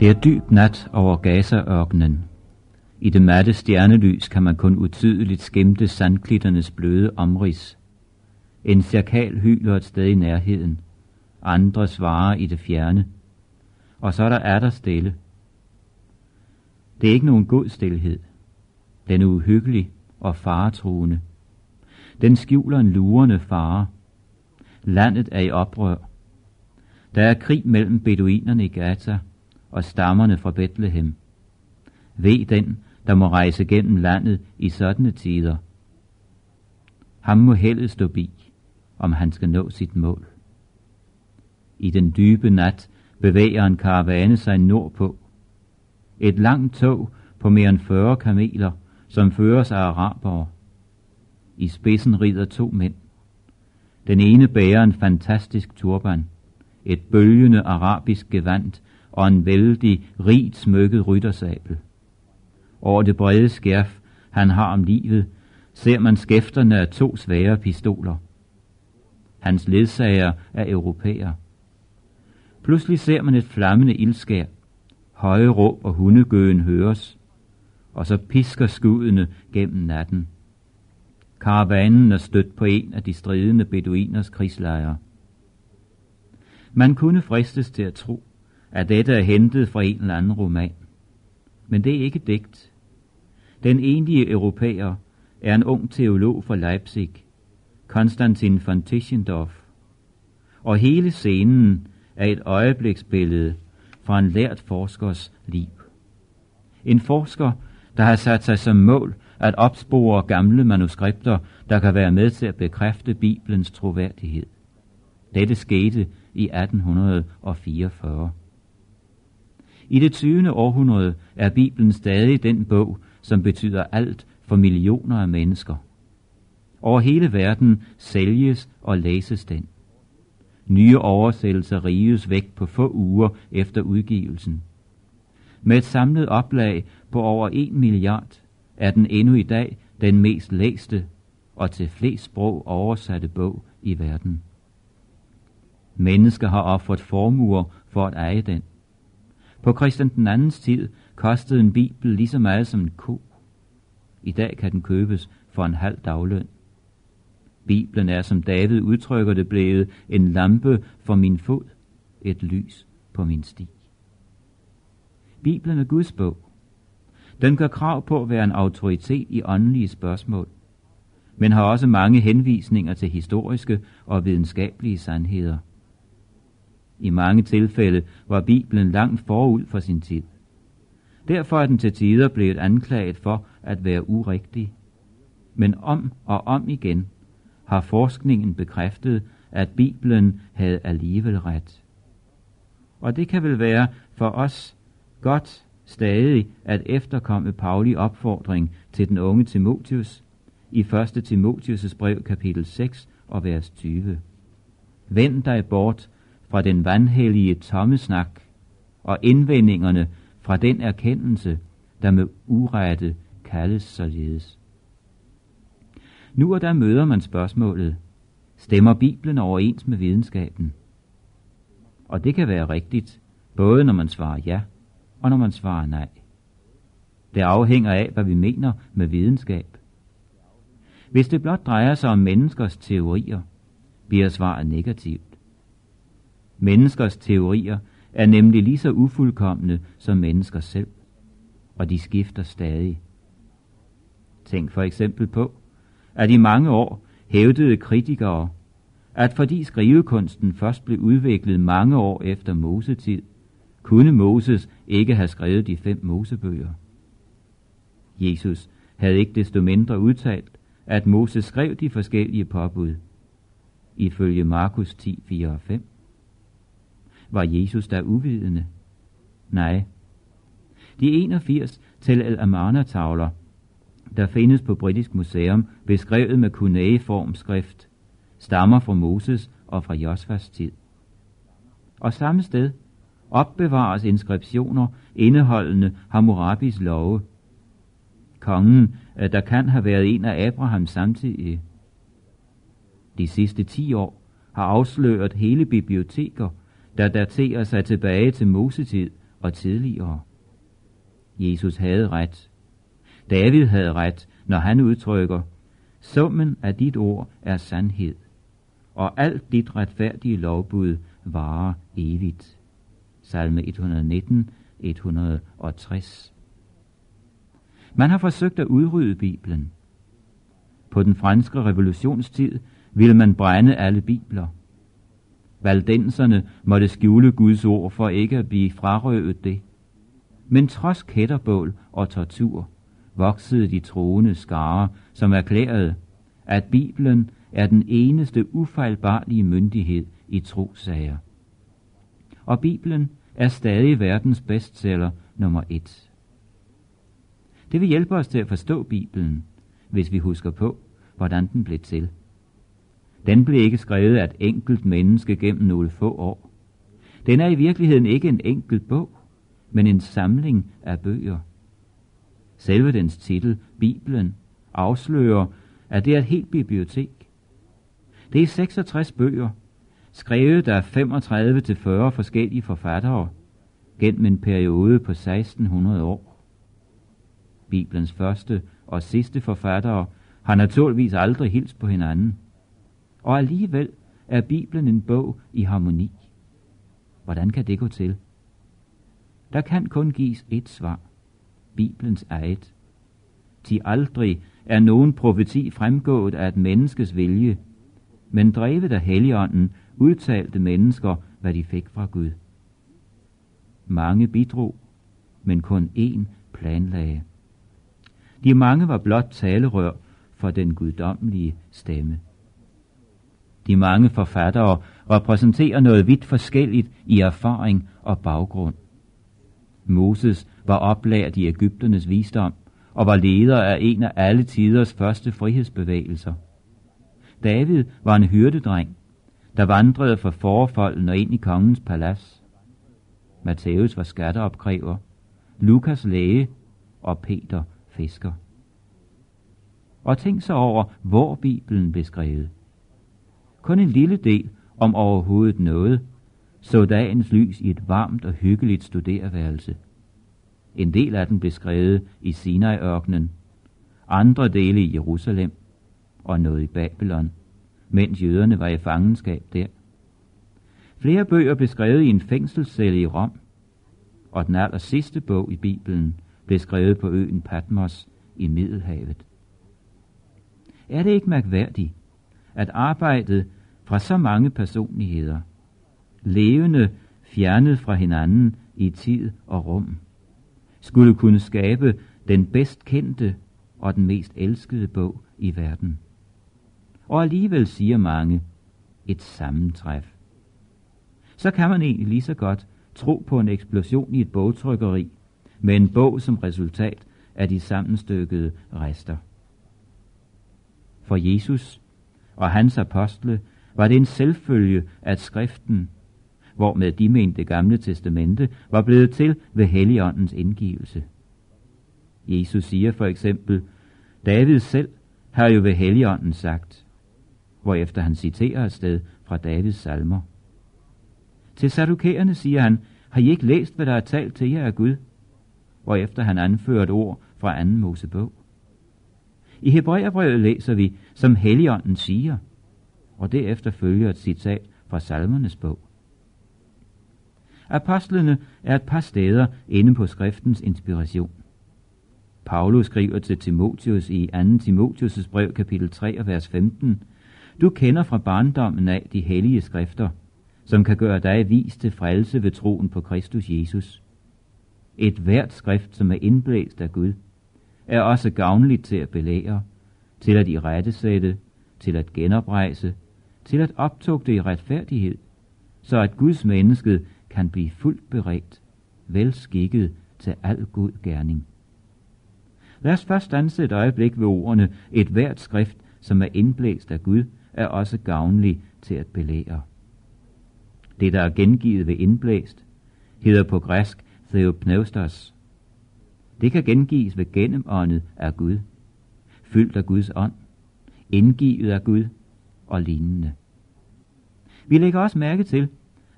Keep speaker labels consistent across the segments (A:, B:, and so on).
A: Det er dyb nat over Gazaørkenen. I det matte stjernelys kan man kun utydeligt skimte sandklitternes bløde omrids. En cirkal hyler et sted i nærheden. Andre svarer i det fjerne. Og så er der er der stille. Det er ikke nogen god stillhed. Den er uhyggelig og faretruende. Den skjuler en lurende fare. Landet er i oprør. Der er krig mellem beduinerne i Gaza og stammerne fra Bethlehem. Ved den, der må rejse gennem landet i sådanne tider. Ham må heldet stå bi, om han skal nå sit mål. I den dybe nat bevæger en karavane sig nordpå. Et langt tog på mere end 40 kameler, som føres af arabere. I spidsen rider to mænd. Den ene bærer en fantastisk turban, et bølgende arabisk gevand og en vældig, rigt smykket ryttersabel. Over det brede skærf, han har om livet, ser man skæfterne af to svære pistoler. Hans ledsager er europæer. Pludselig ser man et flammende ildskær. Høje råb og hundegøen høres, og så pisker skuddene gennem natten. Karavanen er stødt på en af de stridende beduiners krigslejre. Man kunne fristes til at tro, at dette er hentet fra en eller anden roman. Men det er ikke digt. Den enlige europæer er en ung teolog fra Leipzig, Konstantin von Tischendorf. Og hele scenen er et øjebliksbillede fra en lært forskers liv. En forsker, der har sat sig som mål at opspore gamle manuskripter, der kan være med til at bekræfte Bibelens troværdighed. Dette skete i 1844. I det 20. århundrede er Bibelen stadig den bog, som betyder alt for millioner af mennesker. Over hele verden sælges og læses den. Nye oversættelser rives væk på få uger efter udgivelsen. Med et samlet oplag på over 1 milliard er den endnu i dag den mest læste og til flest sprog oversatte bog i verden. Mennesker har offret formuer for at eje den. På Christian den andens tid kostede en bibel lige så meget som en ko. I dag kan den købes for en halv dagløn. Bibelen er, som David udtrykker det, blevet en lampe for min fod, et lys på min sti. Bibelen er Guds bog. Den gør krav på at være en autoritet i åndelige spørgsmål, men har også mange henvisninger til historiske og videnskabelige sandheder. I mange tilfælde var Bibelen langt forud for sin tid. Derfor er den til tider blevet anklaget for at være urigtig. Men om og om igen har forskningen bekræftet, at Bibelen havde alligevel ret. Og det kan vel være for os godt stadig at efterkomme Pauli opfordring til den unge Timotius i 1. Timotius' brev kapitel 6 og vers 20. Vend dig bort fra den vandhellige tomme snak og indvendingerne fra den erkendelse, der med urette kaldes således. Nu og der møder man spørgsmålet, stemmer Bibelen overens med videnskaben? Og det kan være rigtigt, både når man svarer ja, og når man svarer nej. Det afhænger af, hvad vi mener med videnskab. Hvis det blot drejer sig om menneskers teorier, bliver svaret negativt. Menneskers teorier er nemlig lige så ufuldkommende som mennesker selv, og de skifter stadig. Tænk for eksempel på, at i mange år hævdede kritikere, at fordi skrivekunsten først blev udviklet mange år efter Mosetid, kunne Moses ikke have skrevet de fem Mosebøger. Jesus havde ikke desto mindre udtalt, at Moses skrev de forskellige påbud, ifølge Markus 10, 4 og 5. Var Jesus der uvidende? Nej. De 81 til al Amarna-tavler, der findes på Britisk Museum, beskrevet med kunæeform skrift, stammer fra Moses og fra Josfas tid. Og samme sted opbevares inskriptioner indeholdende Hammurabis love. Kongen, øh, der kan have været en af Abrahams samtidige. De sidste ti år har afsløret hele biblioteker, der daterer sig tilbage til Mosetid og tidligere. Jesus havde ret. David havde ret, når han udtrykker, summen af dit ord er sandhed, og alt dit retfærdige lovbud varer evigt. Salme 119, 160. Man har forsøgt at udrydde Bibelen. På den franske revolutionstid ville man brænde alle bibler. Valdenserne måtte skjule Guds ord for ikke at blive frarøvet det. Men trods kætterbål og tortur voksede de troende skare, som erklærede, at Bibelen er den eneste ufejlbarlige myndighed i trosager. Og Bibelen er stadig verdens bestseller nummer et. Det vil hjælpe os til at forstå Bibelen, hvis vi husker på, hvordan den blev til. Den blev ikke skrevet af et enkelt menneske gennem nogle få år. Den er i virkeligheden ikke en enkelt bog, men en samling af bøger. Selve dens titel, Bibelen, afslører, at det er et helt bibliotek. Det er 66 bøger, skrevet af 35 til 40 forskellige forfattere gennem en periode på 1600 år. Bibelens første og sidste forfattere har naturligvis aldrig hilst på hinanden. Og alligevel er Bibelen en bog i harmoni. Hvordan kan det gå til? Der kan kun gives et svar. Bibelens eget. Til aldrig er nogen profeti fremgået af et menneskes vilje, men drevet af Helligånden udtalte mennesker, hvad de fik fra Gud. Mange bidrog, men kun én planlagde. De mange var blot talerør for den guddommelige stemme. De mange forfattere repræsenterer noget vidt forskelligt i erfaring og baggrund. Moses var oplært i Ægypternes visdom og var leder af en af alle tiders første frihedsbevægelser. David var en hyrdedreng, der vandrede fra forfolden og ind i kongens palads. Matthæus var skatteopkræver, Lukas læge og Peter fisker. Og tænk så over, hvor Bibelen blev skrevet. Kun en lille del, om overhovedet noget, så dagens lys i et varmt og hyggeligt studerværelse. En del af den blev skrevet i Sinai-ørkenen, andre dele i Jerusalem og noget i Babylon, mens jøderne var i fangenskab der. Flere bøger blev skrevet i en fængselscelle i Rom, og den aller sidste bog i Bibelen blev skrevet på øen Patmos i Middelhavet. Er det ikke mærkværdigt, at arbejdet fra så mange personligheder, levende fjernet fra hinanden i tid og rum, skulle kunne skabe den bedst kendte og den mest elskede bog i verden. Og alligevel siger mange, et sammentræf. Så kan man egentlig lige så godt tro på en eksplosion i et bogtrykkeri, med en bog som resultat af de sammenstykkede rester. For Jesus og hans apostle var det en selvfølge, at skriften, hvor med de mente gamle testamente, var blevet til ved Helligåndens indgivelse. Jesus siger for eksempel, David selv har jo ved Helligånden sagt, hvorefter han citerer et sted fra Davids salmer. Til sadukæerne siger han, har I ikke læst, hvad der er talt til jer af Gud? Hvorefter han anfører et ord fra anden Mosebog. I Hebræerbrevet læser vi, som Helligånden siger, og derefter følger et citat fra salmernes bog. Apostlene er et par steder inde på skriftens inspiration. Paulus skriver til Timotius i 2. Timotius' brev kapitel 3 og vers 15, Du kender fra barndommen af de hellige skrifter, som kan gøre dig vis til frelse ved troen på Kristus Jesus. Et hvert skrift, som er indblæst af Gud, er også gavnligt til at belære, til at i rettesætte, til at genoprejse, til at optugte i retfærdighed, så at Guds menneske kan blive fuldt beredt, velskikket til al god gerning. Lad os først stanse et øjeblik ved ordene, et hvert skrift, som er indblæst af Gud, er også gavnlig til at belære. Det, der er gengivet ved indblæst, hedder på græsk theopneustos. Det kan gengives ved gennemåndet af Gud, fyldt af Guds ånd, indgivet af Gud og lignende. Vi lægger også mærke til,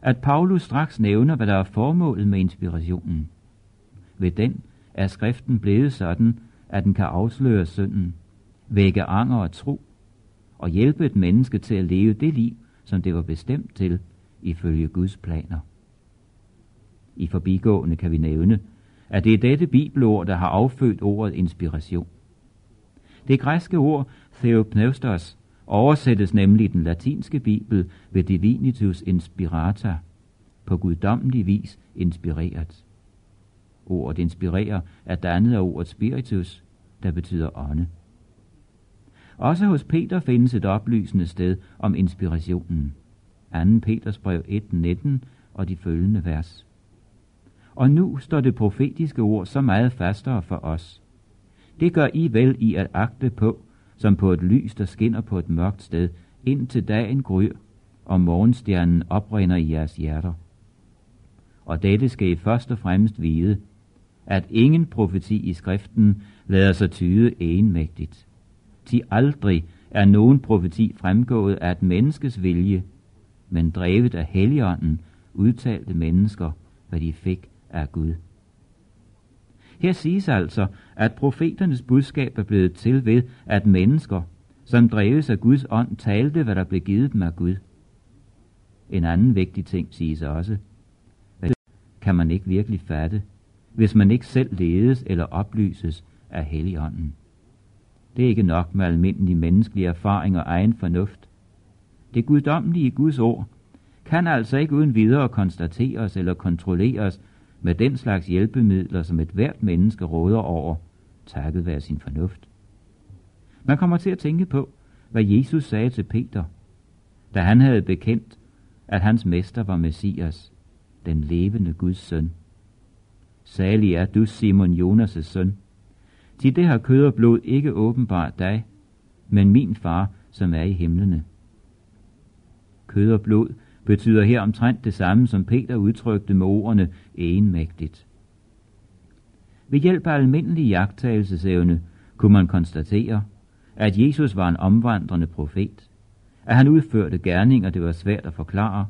A: at Paulus straks nævner, hvad der er formålet med inspirationen. Ved den er skriften blevet sådan, at den kan afsløre synden, vække anger og tro, og hjælpe et menneske til at leve det liv, som det var bestemt til, ifølge Guds planer. I forbigående kan vi nævne, at det er dette bibelord, der har affødt ordet inspiration. Det græske ord theopneustos oversættes nemlig den latinske bibel ved divinitus inspirata, på guddommelig vis inspireret. Ordet inspirerer er dannet af ordet spiritus, der betyder ånde. Også hos Peter findes et oplysende sted om inspirationen. 2. Peters brev 1.19 og de følgende vers. Og nu står det profetiske ord så meget fastere for os. Det gør I vel i at agte på, som på et lys, der skinner på et mørkt sted, indtil dagen gryr, og morgenstjernen oprinder i jeres hjerter. Og dette skal I først og fremmest vide, at ingen profeti i skriften lader sig tyde enmægtigt. Til aldrig er nogen profeti fremgået af et menneskes vilje, men drevet af Helligånden udtalte mennesker, hvad de fik af Gud. Her siges altså, at profeternes budskab er blevet til ved, at mennesker, som dreves af Guds ånd, talte, hvad der blev givet dem af Gud. En anden vigtig ting siges også, at kan man ikke virkelig fatte, hvis man ikke selv ledes eller oplyses af Helligånden. Det er ikke nok med almindelig menneskelig erfaring og egen fornuft. Det guddommelige Guds ord kan altså ikke uden videre konstateres eller kontrolleres med den slags hjælpemidler, som et hvert menneske råder over, takket være sin fornuft. Man kommer til at tænke på, hvad Jesus sagde til Peter, da han havde bekendt, at hans mester var Messias, den levende Guds søn. Salig er du, Simon Jonas' søn. Til det har kød og blod ikke åbenbart dig, men min far, som er i himlene. Kød og blod betyder her omtrent det samme, som Peter udtrykte med ordene enmægtigt. Ved hjælp af almindelig jagttagelsesevne kunne man konstatere, at Jesus var en omvandrende profet, at han udførte gerninger, det var svært at forklare,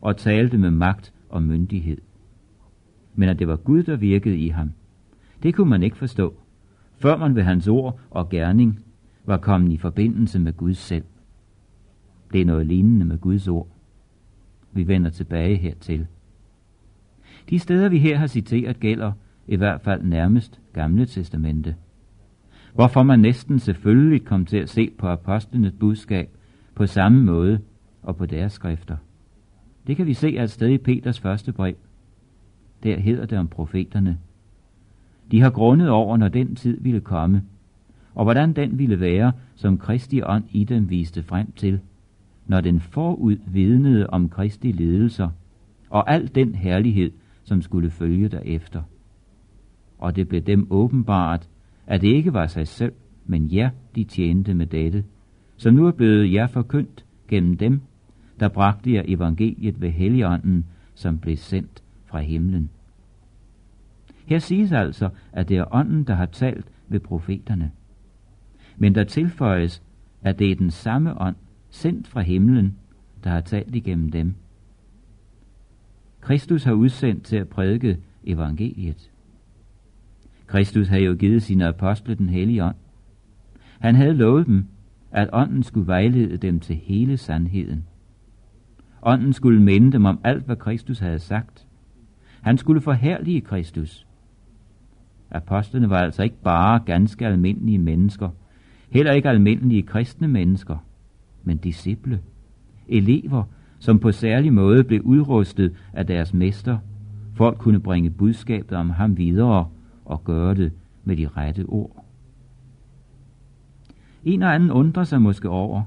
A: og talte med magt og myndighed. Men at det var Gud, der virkede i ham, det kunne man ikke forstå, før man ved hans ord og gerning var kommet i forbindelse med Gud selv. Det er noget lignende med Guds ord. Vi vender tilbage hertil. De steder, vi her har citeret, gælder i hvert fald nærmest Gamle Testamente. Hvorfor man næsten selvfølgelig kom til at se på apostlenes budskab på samme måde og på deres skrifter. Det kan vi se et sted i Peters første brev. Der hedder det om profeterne. De har grundet over, når den tid ville komme, og hvordan den ville være, som Kristi ånd i dem viste frem til, når den forud vidnede om Kristi ledelser og al den herlighed, som skulle følge derefter. Og det blev dem åbenbart, at det ikke var sig selv, men jer, de tjente med dette, som nu er blevet jer forkyndt gennem dem, der bragte jer evangeliet ved Helligånden, som blev sendt fra himlen. Her siges altså, at det er ånden, der har talt ved profeterne. Men der tilføjes, at det er den samme ånd, sendt fra himlen, der har talt igennem dem. Kristus har udsendt til at prædike evangeliet. Kristus havde jo givet sine apostle den hellige ånd. Han havde lovet dem, at ånden skulle vejlede dem til hele sandheden. Ånden skulle minde dem om alt, hvad Kristus havde sagt. Han skulle forherlige Kristus. Apostlene var altså ikke bare ganske almindelige mennesker, heller ikke almindelige kristne mennesker, men disciple, elever, som på særlig måde blev udrustet af deres mester, for at kunne bringe budskabet om ham videre og gøre det med de rette ord. En og anden undrer sig måske over,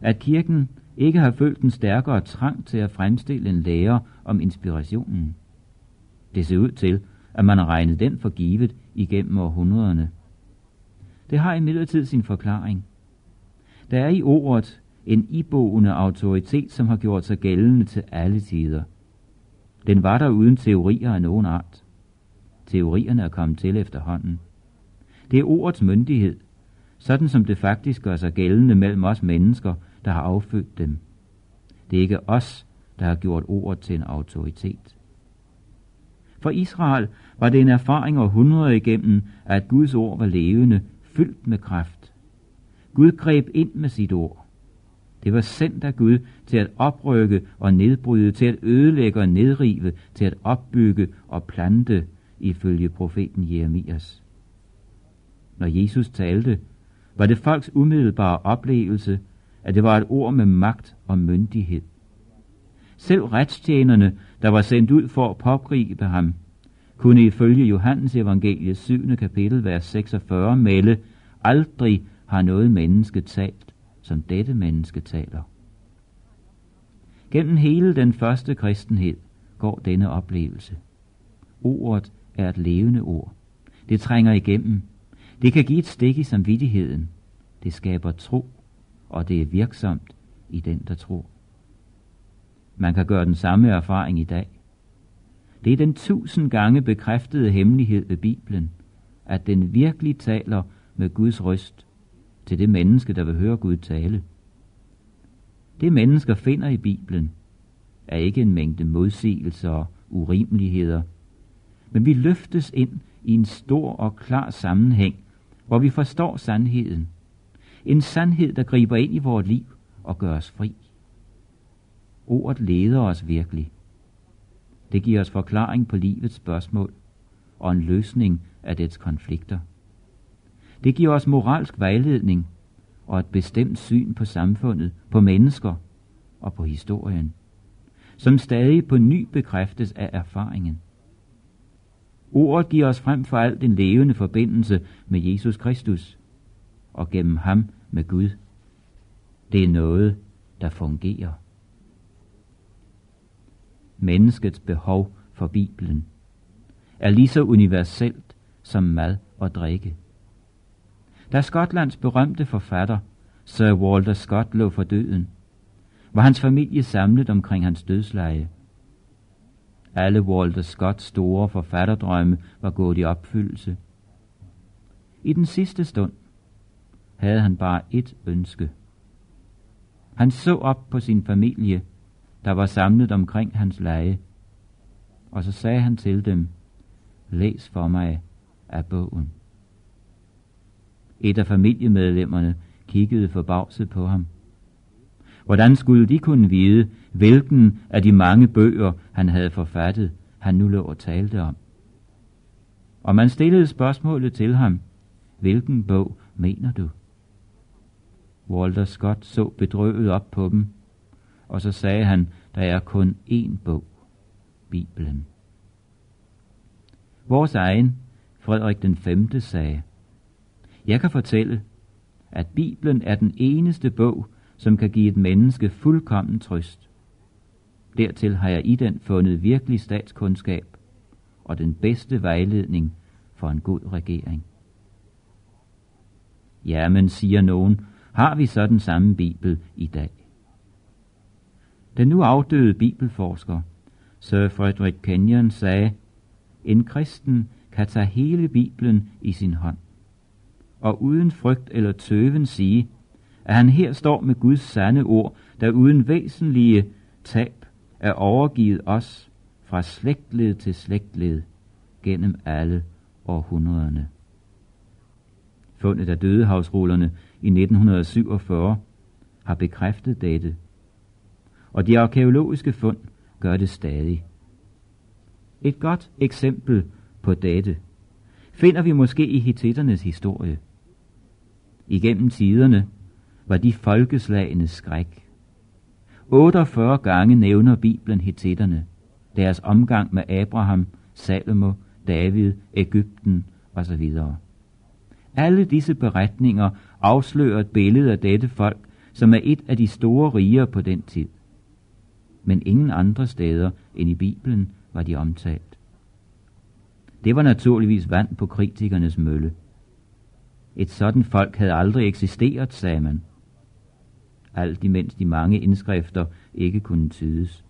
A: at kirken ikke har følt en stærkere trang til at fremstille en lære om inspirationen. Det ser ud til, at man har regnet den for givet igennem århundrederne. Det har imidlertid sin forklaring. Der er i ordet en iboende autoritet, som har gjort sig gældende til alle tider. Den var der uden teorier af nogen art. Teorierne er kommet til efterhånden. Det er ordets myndighed, sådan som det faktisk gør sig gældende mellem os mennesker, der har affødt dem. Det er ikke os, der har gjort ordet til en autoritet. For Israel var det en erfaring århundreder igennem, at Guds ord var levende, fyldt med kraft. Gud greb ind med sit ord. Det var sendt af Gud til at oprykke og nedbryde, til at ødelægge og nedrive, til at opbygge og plante, ifølge profeten Jeremias. Når Jesus talte, var det folks umiddelbare oplevelse, at det var et ord med magt og myndighed. Selv retstjenerne, der var sendt ud for at pågribe ham, kunne ifølge Johannes evangelie 7. kapitel, vers 46 melde, aldrig har noget menneske talt, som dette menneske taler. Gennem hele den første kristenhed går denne oplevelse. Ordet er et levende ord. Det trænger igennem. Det kan give et stik i samvittigheden. Det skaber tro, og det er virksomt i den, der tror. Man kan gøre den samme erfaring i dag. Det er den tusind gange bekræftede hemmelighed ved Bibelen, at den virkelig taler med Guds røst til det menneske, der vil høre Gud tale. Det mennesker finder i Bibelen, er ikke en mængde modsigelser og urimeligheder, men vi løftes ind i en stor og klar sammenhæng, hvor vi forstår sandheden. En sandhed, der griber ind i vores liv og gør os fri. Ordet leder os virkelig. Det giver os forklaring på livets spørgsmål og en løsning af dets konflikter. Det giver os moralsk vejledning og et bestemt syn på samfundet, på mennesker og på historien, som stadig på ny bekræftes af erfaringen. Ordet giver os frem for alt en levende forbindelse med Jesus Kristus, og gennem ham med Gud. Det er noget, der fungerer. Menneskets behov for Bibelen er lige så universelt som mad og drikke. Da Skotlands berømte forfatter, Sir Walter Scott, lå for døden, var hans familie samlet omkring hans dødsleje. Alle Walter Scotts store forfatterdrømme var gået i opfyldelse. I den sidste stund havde han bare et ønske. Han så op på sin familie, der var samlet omkring hans leje, og så sagde han til dem, læs for mig af bogen. Et af familiemedlemmerne kiggede forbavset på ham. Hvordan skulle de kunne vide, hvilken af de mange bøger, han havde forfattet, han nu lå og talte om? Og man stillede spørgsmålet til ham, hvilken bog mener du? Walter Scott så bedrøvet op på dem, og så sagde han, der er kun én bog, Bibelen. Vores egen, Frederik den 5. sagde, jeg kan fortælle, at Bibelen er den eneste bog, som kan give et menneske fuldkommen trøst. Dertil har jeg i den fundet virkelig statskundskab og den bedste vejledning for en god regering. Jamen, siger nogen, har vi så den samme Bibel i dag? Den nu afdøde bibelforsker, Sir Frederick Kenyon, sagde, en kristen kan tage hele Bibelen i sin hånd og uden frygt eller tøven sige, at han her står med Guds sande ord, der uden væsentlige tab er overgivet os fra slægtled til slægtled gennem alle århundrederne. Fundet af dødehavsrullerne i 1947 har bekræftet dette, og de arkeologiske fund gør det stadig. Et godt eksempel på dette finder vi måske i hittiternes historie. Igennem tiderne var de folkeslagenes skræk. 48 gange nævner Bibelen hetitterne, deres omgang med Abraham, Salomo, David, Ægypten osv. Alle disse beretninger afslører et billede af dette folk, som er et af de store riger på den tid. Men ingen andre steder end i Bibelen var de omtalt. Det var naturligvis vand på kritikernes mølle. Et sådan folk havde aldrig eksisteret, sagde man. Alt imens de mange indskrifter ikke kunne tydes.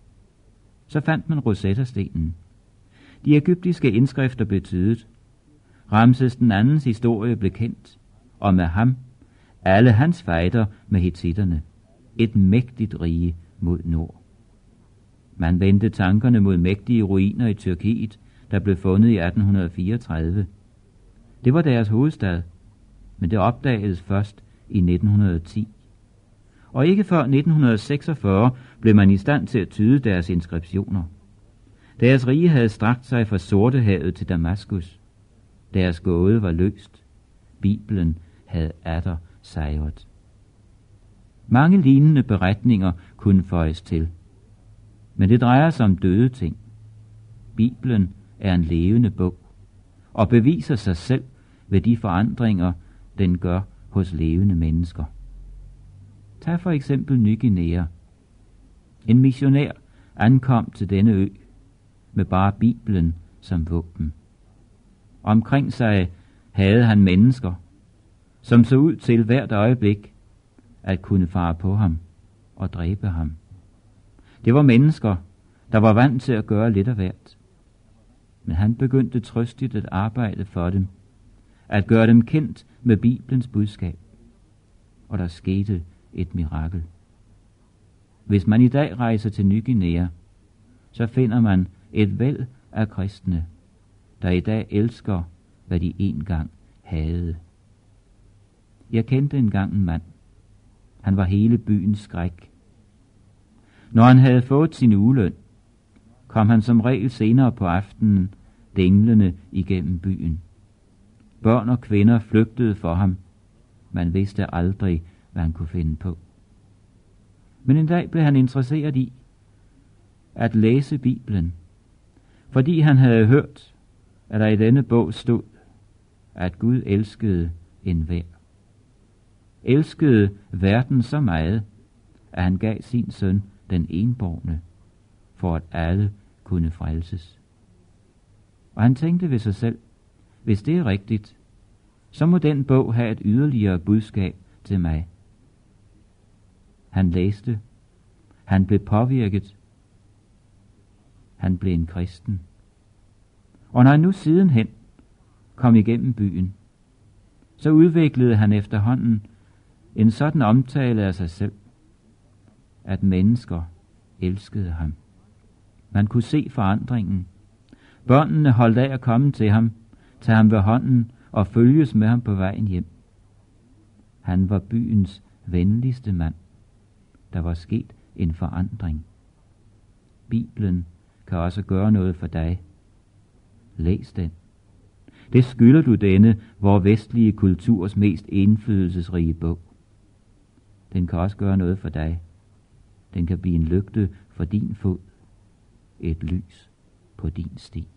A: Så fandt man Rosetta-stenen. De egyptiske indskrifter blev tydet. Ramses den andens historie blev kendt, og med ham alle hans fejder med hetitterne. Et mægtigt rige mod nord. Man vendte tankerne mod mægtige ruiner i Tyrkiet, der blev fundet i 1834. Det var deres hovedstad, men det opdagedes først i 1910. Og ikke før 1946 blev man i stand til at tyde deres inskriptioner. Deres rige havde strakt sig fra Sortehavet til Damaskus. Deres gåde var løst. Bibelen havde atter sejret. Mange lignende beretninger kunne føjes til. Men det drejer sig om døde ting. Bibelen er en levende bog, og beviser sig selv ved de forandringer, den gør hos levende mennesker. Tag for eksempel Ny Guinea. En missionær ankom til denne ø med bare Bibelen som våben. Omkring sig havde han mennesker, som så ud til hvert øjeblik at kunne fare på ham og dræbe ham. Det var mennesker, der var vant til at gøre lidt af hvert. Men han begyndte trøstigt at arbejde for dem, at gøre dem kendt med Bibelens budskab. Og der skete et mirakel. Hvis man i dag rejser til Ny Guinea, så finder man et væld af kristne, der i dag elsker, hvad de engang havde. Jeg kendte engang en mand. Han var hele byens skræk. Når han havde fået sin ugeløn, kom han som regel senere på aftenen dinglende igennem byen. Børn og kvinder flygtede for ham. Man vidste aldrig, hvad han kunne finde på. Men en dag blev han interesseret i at læse Bibelen, fordi han havde hørt, at der i denne bog stod, at Gud elskede enhver. Elskede verden så meget, at han gav sin søn den enborgne, for at alle kunne frelses. Og han tænkte ved sig selv, hvis det er rigtigt, så må den bog have et yderligere budskab til mig. Han læste. Han blev påvirket. Han blev en kristen. Og når han nu sidenhen kom igennem byen, så udviklede han efterhånden en sådan omtale af sig selv, at mennesker elskede ham. Man kunne se forandringen. Børnene holdt af at komme til ham, tage ham ved hånden og følges med ham på vejen hjem. Han var byens venligste mand. Der var sket en forandring. Bibelen kan også gøre noget for dig. Læs den. Det skylder du denne, vor vestlige kulturs mest indflydelsesrige bog. Den kan også gøre noget for dig. Den kan blive en lygte for din fod, et lys på din sti.